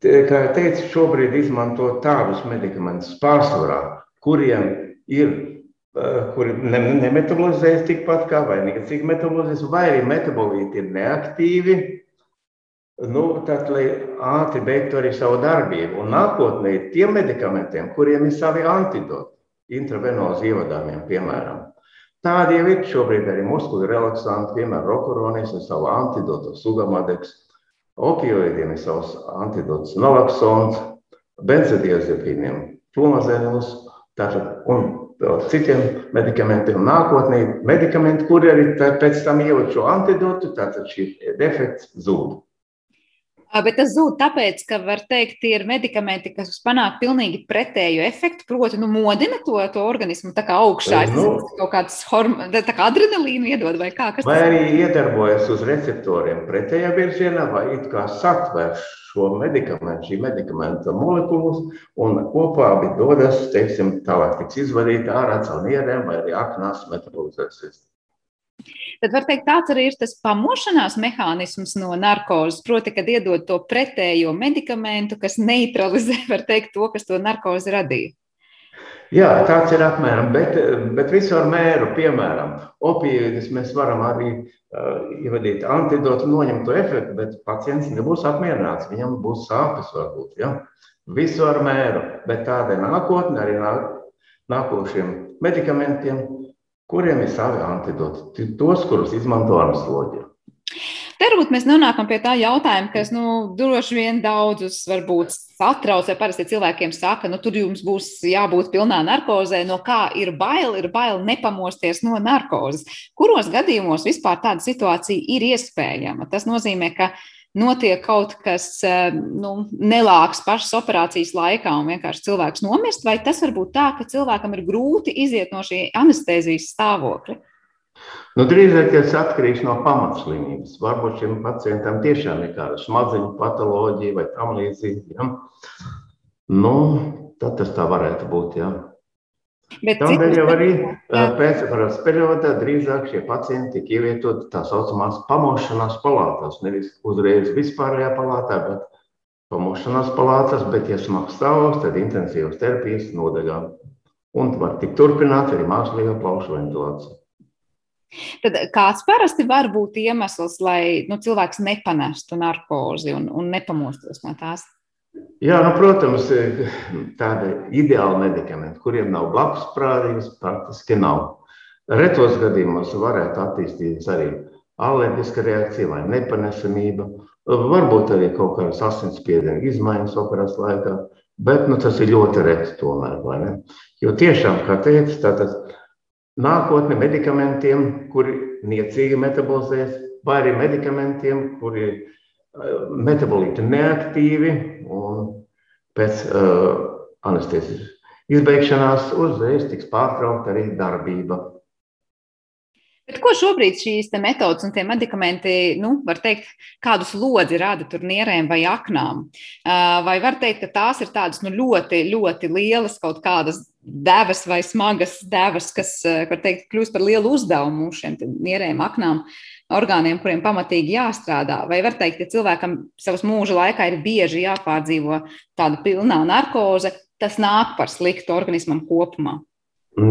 kā jau teicu, šobrīd izmanto tādus medikamentus pārsvarā, kuriem ir kuri nemetabolizējas tikpat kā vai negatīvi metabolizējas, vai arī metabolīti ir neaktīvi. Nu, tad, lai ātri beigtu arī savu darbību, un nākotnē tiem medikamentiem, kuriem ir savi antidoti, intravenozi ievadāmiem, piemēram. Tādi jau ir šobrīd arī muskuļu relaksanti, piemēram, rokuronis ar savu antidotu, sugamadeks, opioīdiem ir savs antidots, nalaksons, benzodiazepīniem, flumazēnus, tātad, un citiem medikamentiem nākotnē. Medikamenti, kuri arī pēc tam ieliek šo antidotu, tātad šī defekts zūd. Bet tas zūd tāpēc, ka, var teikt, tie ir medikamenti, kas panāk pilnīgi pretēju efektu, proti, nu, modina to, to organismu tā kā augšā. Nu, tas kaut kāds hormons, tā kā adrenalīnu iedod vai kā. Vai arī iedarbojas uz receptoriem pretējā virzienā, vai it kā satvērš šo medikamentu, šī medikamenta molekulas, un kopā abi dodas, teiksim, tālāk tiks izvadīti ārā caur nierēm vai arī aknās metabolizēsies. Tad var teikt, tāds arī ir tas pamošanās mehānisms no narkozes, proti, kad iedod to pretējo medikamentu, kas neutralizē, var teikt, to, kas to narkozi radīja. Jā, tāds ir apmēram, bet, bet visu ar mēru, piemēram, opioīdus mēs varam arī uh, ievadīt antidotu, noņemt to efektu, bet pacients nebūs apmierināts, viņam būs sāpes varbūt, ja? Visu ar mēru, bet tāda nākotne arī nāk, nākošiem medikamentiem, kuriem ir savi antidoti, tos, kurus izmanto anestezija. Te varbūt mēs nonākam pie tā jautājuma, kas nu, droši vien daudzus varbūt satrauc, vai parasti cilvēkiem saka, nu tur jums būs jābūt pilnā narkozē. No kā ir bail? Ir bail nepamosties no narkozes. Kuros gadījumos vispār tāda situācija ir iespējama? Tas nozīmē, ka notiek kaut kas eh, nu, nelāks pašas operācijas laikā un vienkārši cilvēks nomirst, vai tas var būt tā, ka cilvēkam ir grūti iziet no šī anestezijas stāvokļa? Nu, drīzāk tas atkarīgs no pamatslimības. Varbūt šim pacientam tiešām ir kāda smadzeņu patoloģija vai tam līdzīga. Ja? Nu, tad tas tā varētu būt. Ja? Bet Tādēļ jau arī pēcvaras periodā drīzāk šie pacienti tika ievietoti tā saucamās pamošanās palātās. Nevis uzreiz vispārējā palātā, bet pamošanās palātās, bet, ja smags stāvoklis, tad intensīvas terapijas nodaļā. Un var tikt turpināt arī mākslīgā plaušu ventilācija. Tad kāds parasti var būt iemesls, lai nu, cilvēks nepanestu narkozi un, un nepamostos no tās? Jā, nu, protams, tāda ideāla medikamenta, kuriem nav blakus parādības, praktiski nav. Retos gadījumos varētu attīstīties arī alerģiska reakcija vai nepanesamība, varbūt arī kaut kādas asinsspiediena izmaiņas operācijas laikā, bet nu, tas ir ļoti reti tomēr. Jo tiešām, kā teicu, tātad nākotne medikamentiem, kuri niecīgi metabolizēs, vai arī medikamentiem, kuri ir metabolīti neaktīvi un pēc uh, anestezijas izbeigšanās uzreiz tiks pārtraukta arī darbība. Bet ko šobrīd šīs metodas un tie medikamenti, nu, var teikt, kādu slodzi rada tur nierēm vai aknām? Vai var teikt, ka tās ir tādas nu, ļoti, ļoti lielas kaut kādas devas vai smagas devas, kas, var teikt, kļūst par lielu uzdevumu šiem nierēm, aknām, orgāniem, kuriem pamatīgi jāstrādā. Vai var teikt, ka cilvēkam savas mūža laikā ir bieži jāpārdzīvo tāda pilnā narkoze, tas nāk par sliktu organismam kopumā?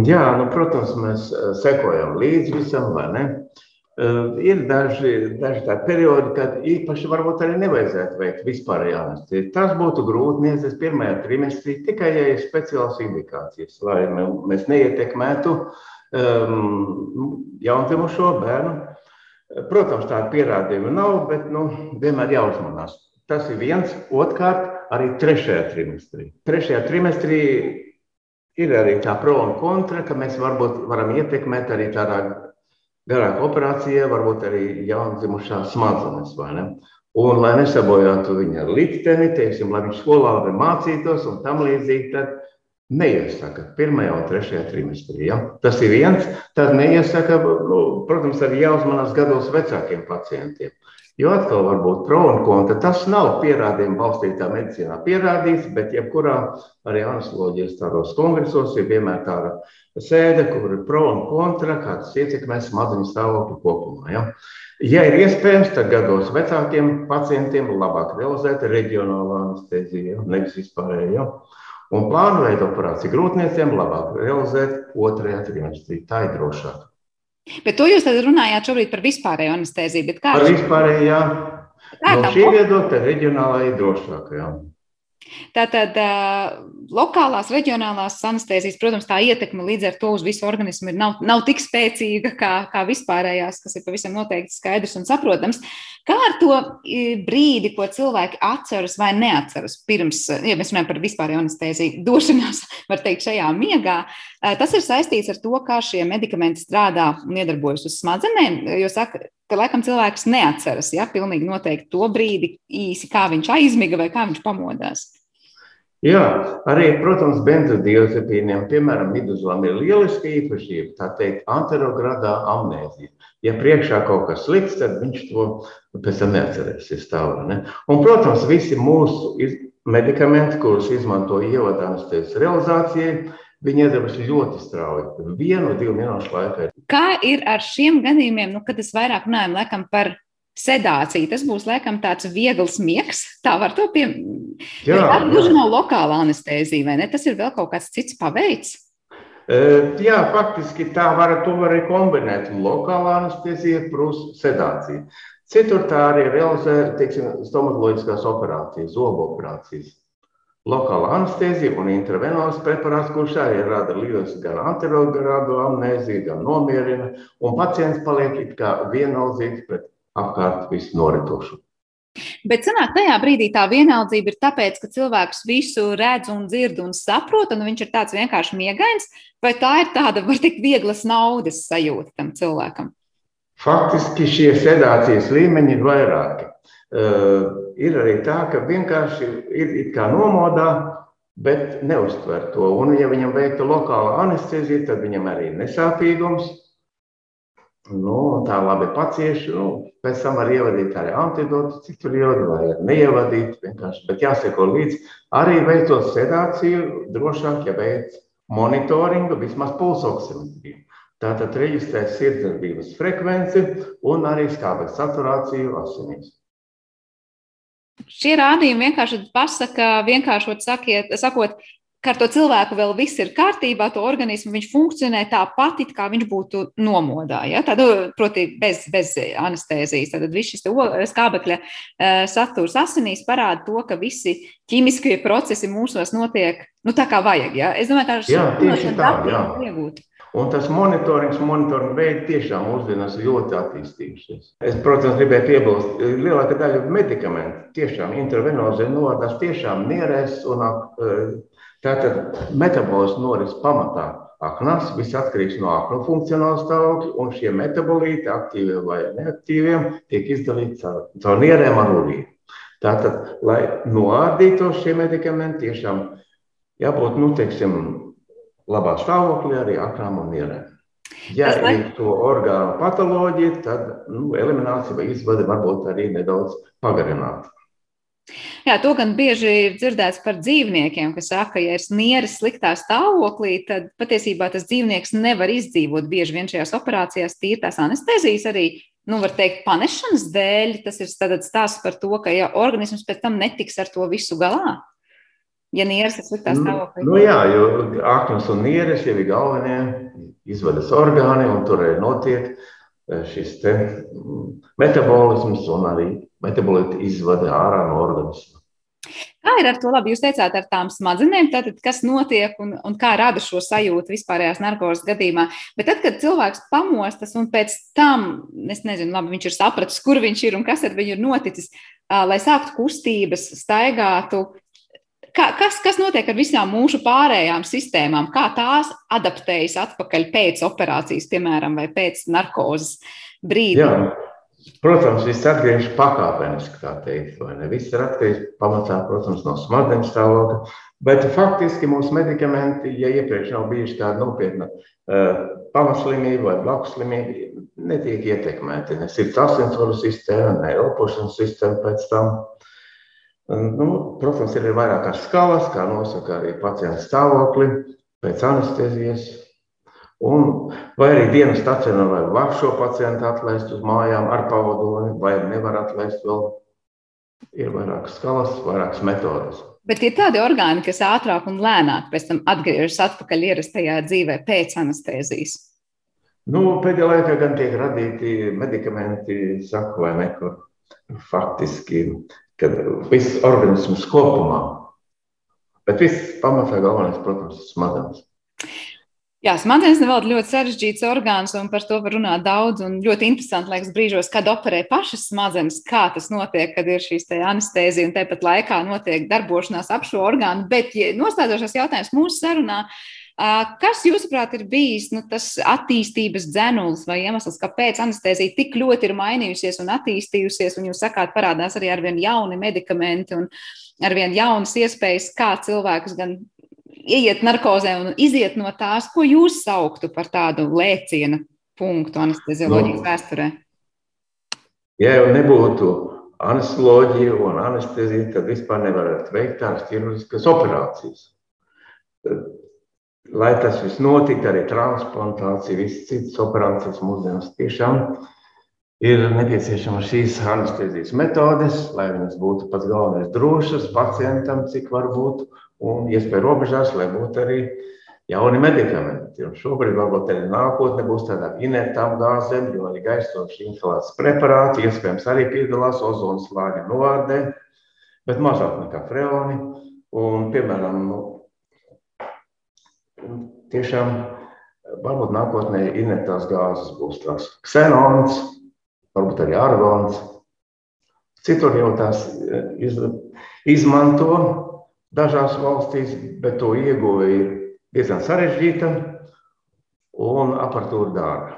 Jā, nu, protams, mēs eh, sekojam līdzi visam, vai ne? Uh, ir daži, daži tādi periodi, kad īpaši varbūt arī nevajadzētu veikt vispārēju anesteziju. Tas būtu grūti niedzēs pirmajā trimestrī, tikai ja ir speciāls indikācijas, lai mēs neietekmētu um, jaundzimušo bērnu Protams, tāda pierādījuma nav, bet nu, vienmēr jāuzmanās. Tas ir viens. Otrkārt, arī trešajā trimestrī. Trešajā trimestrī ir arī tā pro un kontra, ka mēs varbūt varam ietekmēt arī tādā garākā operācijā, varbūt arī jaundzimušās smadzenes. Un, lai nesabojātu viņa likteni, teiksim, lai viņš skolā mācītos un tam līdzīgi, tad neiesaka pirmajā un trešajā trimestrī. Ja? Tas ir viens. Tad neiesaka, nu, protams, arī jāuzmanās gados vecākiem pacientiem. Jo atkal var būt kontra. Tas nav pierādījuma balstītā medicīnā pierādīts, bet jebkurā arī anestezijas tādos kongresos ir vienmēr tāda sēde, kur ir pro un kontra, kā tas ietekmē smadzeņu stāvokli kopumā. Ja? Ja ir iespējams, tad gados vecākiem pacientiem labāk realizēt reģionālā anestezija, nevis vispārējo. Ja? Un plānveida operāciju grūtniecēm labāk realizēt otrajā trimestrī. Tā ir drošāk. Bet to jūs runājāt šobrīd par vispārējo anesteziju. Par vispārējo, jā. No šī viedokļa reģionālā ir drošāka. Tātad lokālās, reģionālās anestezijas, protams, tā ietekme līdz ar to uz visu organismu ir nav, nav tik spēcīga kā, kā vispārējās, kas ir pavisam noteikti skaidrs un saprotams. Kā ar to brīdi, ko cilvēki atceras vai neatceras pirms, ja mēs runājam par vispārējo anesteziju, došanās, var teikt, šajā miegā, tas ir saistīts ar to, kā šie medikamenti strādā un iedarbojas uz smadzenēm. Jo saka, ka laikam cilvēks neatceras, ja pilnīgi noteikti to brīdi īsi, kā viņš aizmiga vai kā viņš pamodās. Jā, arī, protams, benzodiazepīniem, piemēram, miduzlam ir lieliska īpašība, tā teikt, anterogradā amnēzija. Ja priekšā kaut kas slikts, tad viņš to pēc tam neatcerēsies stāvā. Ne? Un, protams, visi mūsu medikamenti, kurus izmanto ievadā anestezijas realizācijai, viņi iedarbojas ļoti strauji. Vienu, divu minūšu laikā. Kā ir ar šiem gadījumiem, nu, kad es vairāk runāju laikam, par sedācija. Tas būs laikam tāds viegls miegs. Tā var to pieminēt. Tā gluži nav lokāla anestezija, vai ne? Tas ir vēl kaut kāds cits paveids. Jā, faktiski tā var, to var arī kombinēt. Lokālā anestezija plus sedācija. Citur tā arī realizē, stomatoloģiskās operācijas, zobu operācijas. Lokāla anestezija un intravenāls preparāts, kurš arī rada lielas gan anterogrādu amnēziju, gan nomierina, un pacients paliek it kā vienaldzīgs pret apkārt visu noritošu. Bet sanāk, tajā brīdī tā vienaldzība ir tāpēc, ka cilvēks visu redz un dzird un saprot, un viņš ir tāds vienkārši miegains, vai tā ir tāda, var teikt, vieglas naudas sajūta tam cilvēkam? Faktiski šie sedācijas līmeņi ir vairāki. Uh, ir arī tā, ka vienkārši ir kā nomodā, bet neuztver to. Un, ja viņam veikta lokāla anestezija, tad viņam arī ir nesāpīgums, Nu, tā labi pacieši. Nu, pēc tam var ievadīt arī antidotu, cik tur ievadīt, vai neievadīt. Vienkārši. Bet jāseko līdzi. Arī veicot sedāciju, drošāk, ja veic monitoringu, vismaz pulsoksimetriju. Tātad reģistrē sirdsdarbības frekvenci un arī skābekļa saturāciju asinīs. Šie rādījumi vienkārši pasaka, vienkāršot sakiet, sakot, ka ar to cilvēku vēl viss ir kārtībā, to organismu viņš funkcionē tāpat, kā viņš būtu nomodā. Ja? Tad, proti, bez, bez anestēzijas. Tad viss šis skābekļa uh, saturs asinīs parāda to, ka visi ķīmiskie procesi mūsos notiek nu, tā, kā vajag. Ja? Es domāju, ka jā, tieši tā, jā. iegūt. Un tas monitorings, monitoringa veidi tiešām mūsdienās ir ļoti attīstījušies. Es, protams, gribēju piebilst, ka lielākā daļa medikamentu tiešām intravenozē novadās tiešām nierēs un Tātad metabolisms noris pamatā aknās, viss atkarīgs no aknu funkcionāla stāvokļa, un šie metabolīti, aktīvie vai neaktīvie, tiek izdalīti caur, caur nierēm ar urīnu. Tātad, lai noārdītos šie medikamenti, tiešām jābūt, nu, teiksim, labā stāvoklī arī aknām un nierēm. Ja ir to orgānu patoloģija, tad nu, eliminācija vai izvade varbūt arī nedaudz pagarināta. Jā, to gan bieži ir dzirdēts par dzīvniekiem, kas saka, ka, ja ir nieres sliktā stāvoklī, tad patiesībā tas dzīvnieks nevar izdzīvot. Bieži vien šajās operācijās tīri tās anestezijas arī, nu, var teikt, panešanas dēļ. Tas ir stāsts par to, ka ja organisms pēc tam netiks ar to visu galā. Ja nieres ir sliktā nu, stāvoklī. Nu, nu jā, jo aknas un nieres jau ir galvenie izvedas orgāni, un tur arī notiek eh, šis metabolisms un arī metabolīti izvada ārā no organisma. Kā ir ar to labi? Jūs teicāt, ar tām smadzenēm, tātad, kas notiek un, un kā rada šo sajūtu vispārējās narkozes gadījumā. Bet tad, kad cilvēks pamostas un pēc tam, es nezinu, labi, viņš ir sapratis, kur viņš ir un kas ar viņu ir noticis, lai sāktu kustības, staigātu. Kā, kas, kas notiek ar visām mūsu pārējām sistēmām? Kā tās adaptējas atpakaļ pēc operācijas, piemēram, vai pēc narkozes brīdi? Jā. Protams, viss atgriežas pakāpeniski, kā teikt, vai ne? Viss ir atkarīgs pamatā, protams, no smadzeņu stāvokļa. Bet faktiski mūsu medikamenti, ja iepriekš nav bijuši tāda nopietna uh, pamatslimība vai blakusslimība, netiek ietekmēti. Ne sirds asinsvaru sistēma, ne elpošanas sistēma pēc tam. Nu, protams, ir vairākas skalas, kā nosaka arī pacienta stāvokli pēc anestezijas, Un, vai arī dienas stacionārā var šo pacientu atlaist uz mājām ar pavadoni, vai nevar atlaist vēl. Ir vairākas skalas, vairākas metodes. Bet ir tādi orgāni, kas ātrāk un lēnāk pēc tam atgriežas atpakaļ ierastajā dzīvē pēc anestezijas. Nu, pēdējā laikā gan tiek radīti medikamenti, saku, vai ne, kur faktiski, kad viss organisms kopumā, bet viss pamatā galvenais, protams, ir smadzenes. Jā, smadzenes vēl ļoti sarežģīts orgāns, un par to var runāt daudz. Ļoti interesanti, liekas, brīžos, kad operē pašas smadzenes, kā tas notiek, kad ir šīs anestēzija un tāpat laikā notiek darbošanās ap šo orgānu. Bet, ja noslēdzošais jautājums mūsu sarunā, kas, jūsuprāt, ir bijis nu, tas attīstības dzenulis vai iemesls, kāpēc anestēzija tik ļoti ir mainījusies un attīstījusies, un jūs sakāt, parādās arī arvien jauni medikamenti un arvien jaunas iespējas, kā cilvēkus gan ieiet narkozē un iziet no tās, ko jūs sauktu par tādu lēciena punktu anestezioloģijas no. vēsturē? Ja jau nebūtu anestezioloģija un anestezija, tad vispār nevarētu veikt tādas ķirurģiskas operācijas. Lai tas viss notiktu, arī transplantācija, visas citas operācijas mūsdienās tiešām ir nepieciešamas šīs anestezijas metodes, lai viņas būtu pats galvenais drošas pacientam, cik var būt, un iespēja robežās, lai būtu arī jauni medikamenti. Un šobrīd varbūt arī nākotnē būs tādām inertām gāzēm, jo arī gaistoši inhalācijas preparāti iespējams arī piedalās ozonas slāņa novārdē, bet mazāk nekā freoni. Un, piemēram, nu, tiešām varbūt nākotnē inertās gāzes būs tās ksenons, varbūt arī argons. Citur jau tās iz, izmanto, dažās valstīs, bet to ieguve ir diezgan sarežģīta un aparatūra dārga.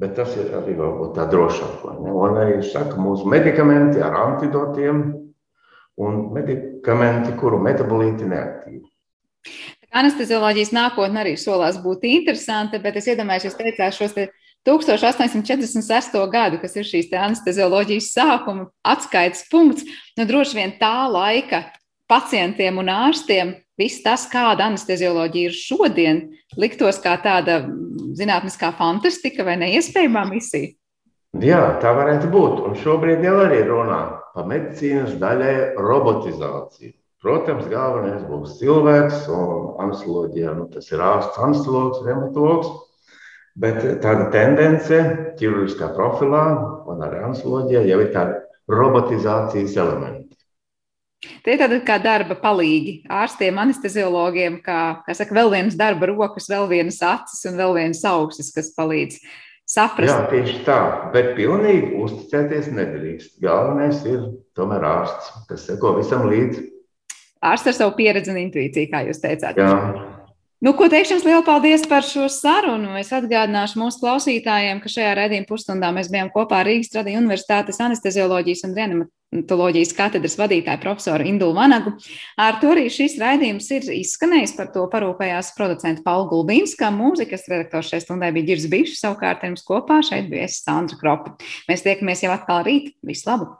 Bet tas ir arī varbūt tā drošāk. Un arī saka, mūsu medikamenti ar antidotiem un medikamenti, kuru metabolīti neaktīvi. Anestezioloģijas nākotne arī solās būt interesanta, bet es iedomājos, jūs teicāt šos te 1846. gadu, kas ir šīs anestezioloģijas sākuma atskaites punkts, nu droši vien tā laika pacientiem un ārstiem viss tas, kāda anestezioloģija ir šodien, liktos kā tāda zinātniskā fantastika vai neiespējamā misija. Jā, tā varētu būt. Un šobrīd jau arī runā par medicīnas daļai robotizāciju. Protams, galvenais būs cilvēks un anestezoloģijā. Nu, tas ir ārsts, anestezologs, reumatologs. Bet tāda tendence ķirurģiskā profilā un arī anestezoloģijā jau ir tāda robotizācijas elementi. Tie ir tādi kā darba palīgi ārstiem, anesteziologiem, kā, kā saka, vēl vienas darba rokas, vēl vienas acis un vēl vienas ausis, kas palīdz saprast. Jā, tieši tā, bet pilnīgi uzticēties nedrīkst. Galvenais ir tomēr ārsts, kas seko visam līdzi. Ārsts ar savu pieredzi un intuīciju, kā jūs teicāt. Jā. Nu, ko teikšu jums lielu paldies par šo sarunu. Es atgādināšu mūsu klausītājiem, ka šajā redzījuma pusstundā mēs bijām kopā Rīgas Tradiņu Universitātes anestezioloģijas un reanimatoloģijas katedras vadītāju profesoru Indulu Vanagu. Ar to arī šis raidījums ir izskanējis. Par to parūpējās producents Paula Gulbīnska, mūzikas redaktors šai stundai bija Girs Bišs, savukārt ar jums kopā šeit bija es Sandra Kropa. Mēs tiekamies jau atkal rīt. Visu labu!